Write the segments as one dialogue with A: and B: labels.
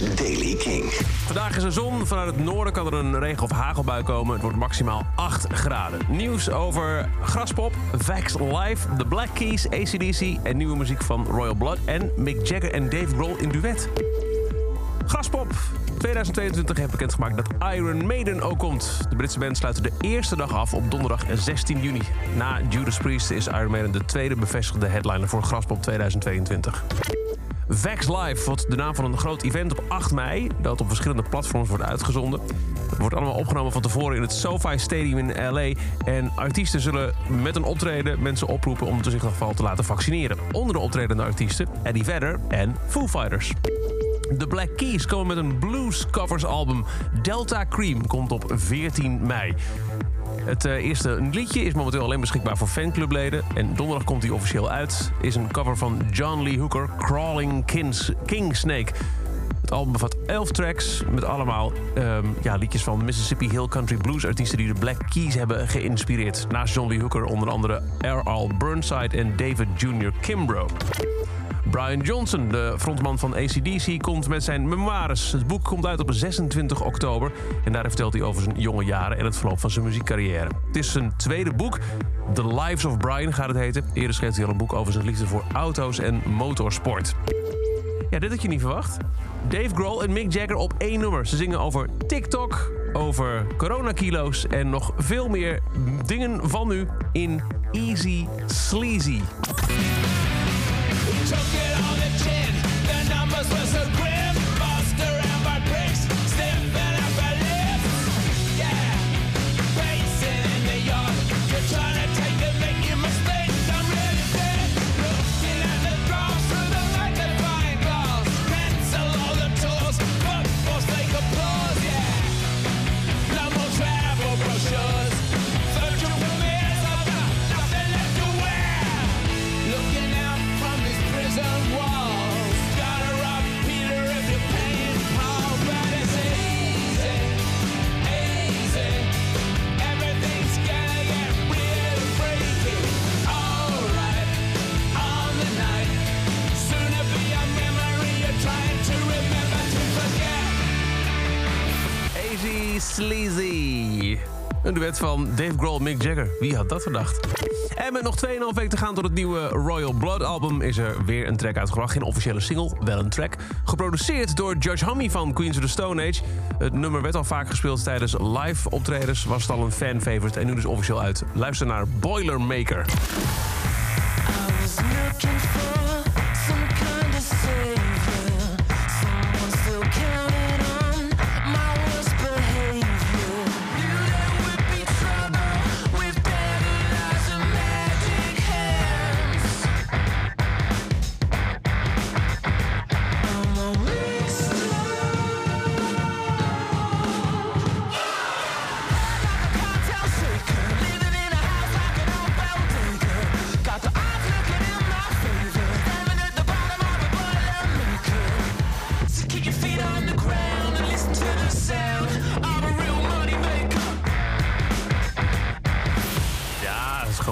A: Daily King.
B: Vandaag is er zon. Vanuit het noorden kan er een regen- of hagelbui komen. Het wordt maximaal 8 graden. Nieuws over Graspop, Vax Live, The Black Keys, ACDC... en nieuwe muziek van Royal Blood en Mick Jagger en Dave Grohl in duet. Graspop 2022 heeft bekendgemaakt dat Iron Maiden ook komt. De Britse band sluit de eerste dag af op donderdag 16 juni. Na Judas Priest is Iron Maiden de tweede bevestigde headliner voor Graspop 2022. Vax Live wordt de naam van een groot event op 8 mei... dat op verschillende platforms wordt uitgezonden. Het wordt allemaal opgenomen van tevoren in het SoFi Stadium in L.A. En artiesten zullen met een optreden mensen oproepen... om zich in geval te laten vaccineren. Onder de optredende artiesten Eddie Vedder en Foo Fighters. De Black Keys komen met een blues covers album. Delta Cream komt op 14 mei. Het eh, eerste liedje is momenteel alleen beschikbaar voor fanclubleden. En donderdag komt hij officieel uit. Is een cover van John Lee Hooker, Crawling Kings, King Snake. Het album bevat 11 tracks met allemaal ehm, ja, liedjes van Mississippi Hill Country Blues artiesten die de Black Keys hebben geïnspireerd. Naast John Lee Hooker onder andere R.L. Burnside en David Jr. Kimbrough. Brian Johnson, de frontman van ACDC, komt met zijn memoires. Het boek komt uit op 26 oktober. En daar vertelt hij over zijn jonge jaren en het verloop van zijn muziekcarrière. Het is zijn tweede boek. The Lives of Brian gaat het heten. Eerder schreef hij al een boek over zijn liefde voor auto's en motorsport. Ja, dit had je niet verwacht. Dave Grohl en Mick Jagger op één nummer. Ze zingen over TikTok, over coronakilo's en nog veel meer dingen van nu in Easy Sleazy.
C: We took it on the chin.
B: Sleazy. Een duet van Dave Grohl en Mick Jagger. Wie had dat gedacht? En met nog 2,5 weken te gaan tot het nieuwe Royal Blood album... is er weer een track uitgebracht. Geen officiële single, wel een track. Geproduceerd door Judge Hummy van Queens of the Stone Age. Het nummer werd al vaak gespeeld tijdens live optredens. Was het al een fan-favorite en nu dus officieel uit. Luister naar Boilermaker.
D: I was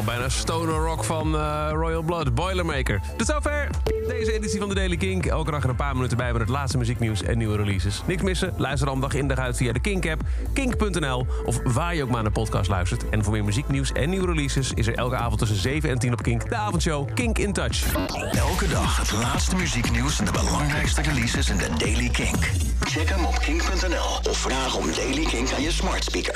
B: Bijna stoner rock van eh, Royal Blood, Boilermaker. Tot zover deze editie van de Daily Kink. Elke dag er een paar minuten bij met het laatste muzieknieuws en nieuwe releases. Niks missen? Luister dan dag in dag uit via de Kink-app, kink.nl... of waar je ook maar naar podcast luistert. En voor meer muzieknieuws en nieuwe releases... is er elke avond tussen 7 en 10 op Kink de avondshow Kink in Touch.
A: Elke dag het laatste muzieknieuws en de belangrijkste releases in de Daily Kink. Check hem op kink.nl of vraag om Daily Kink aan je smart speaker.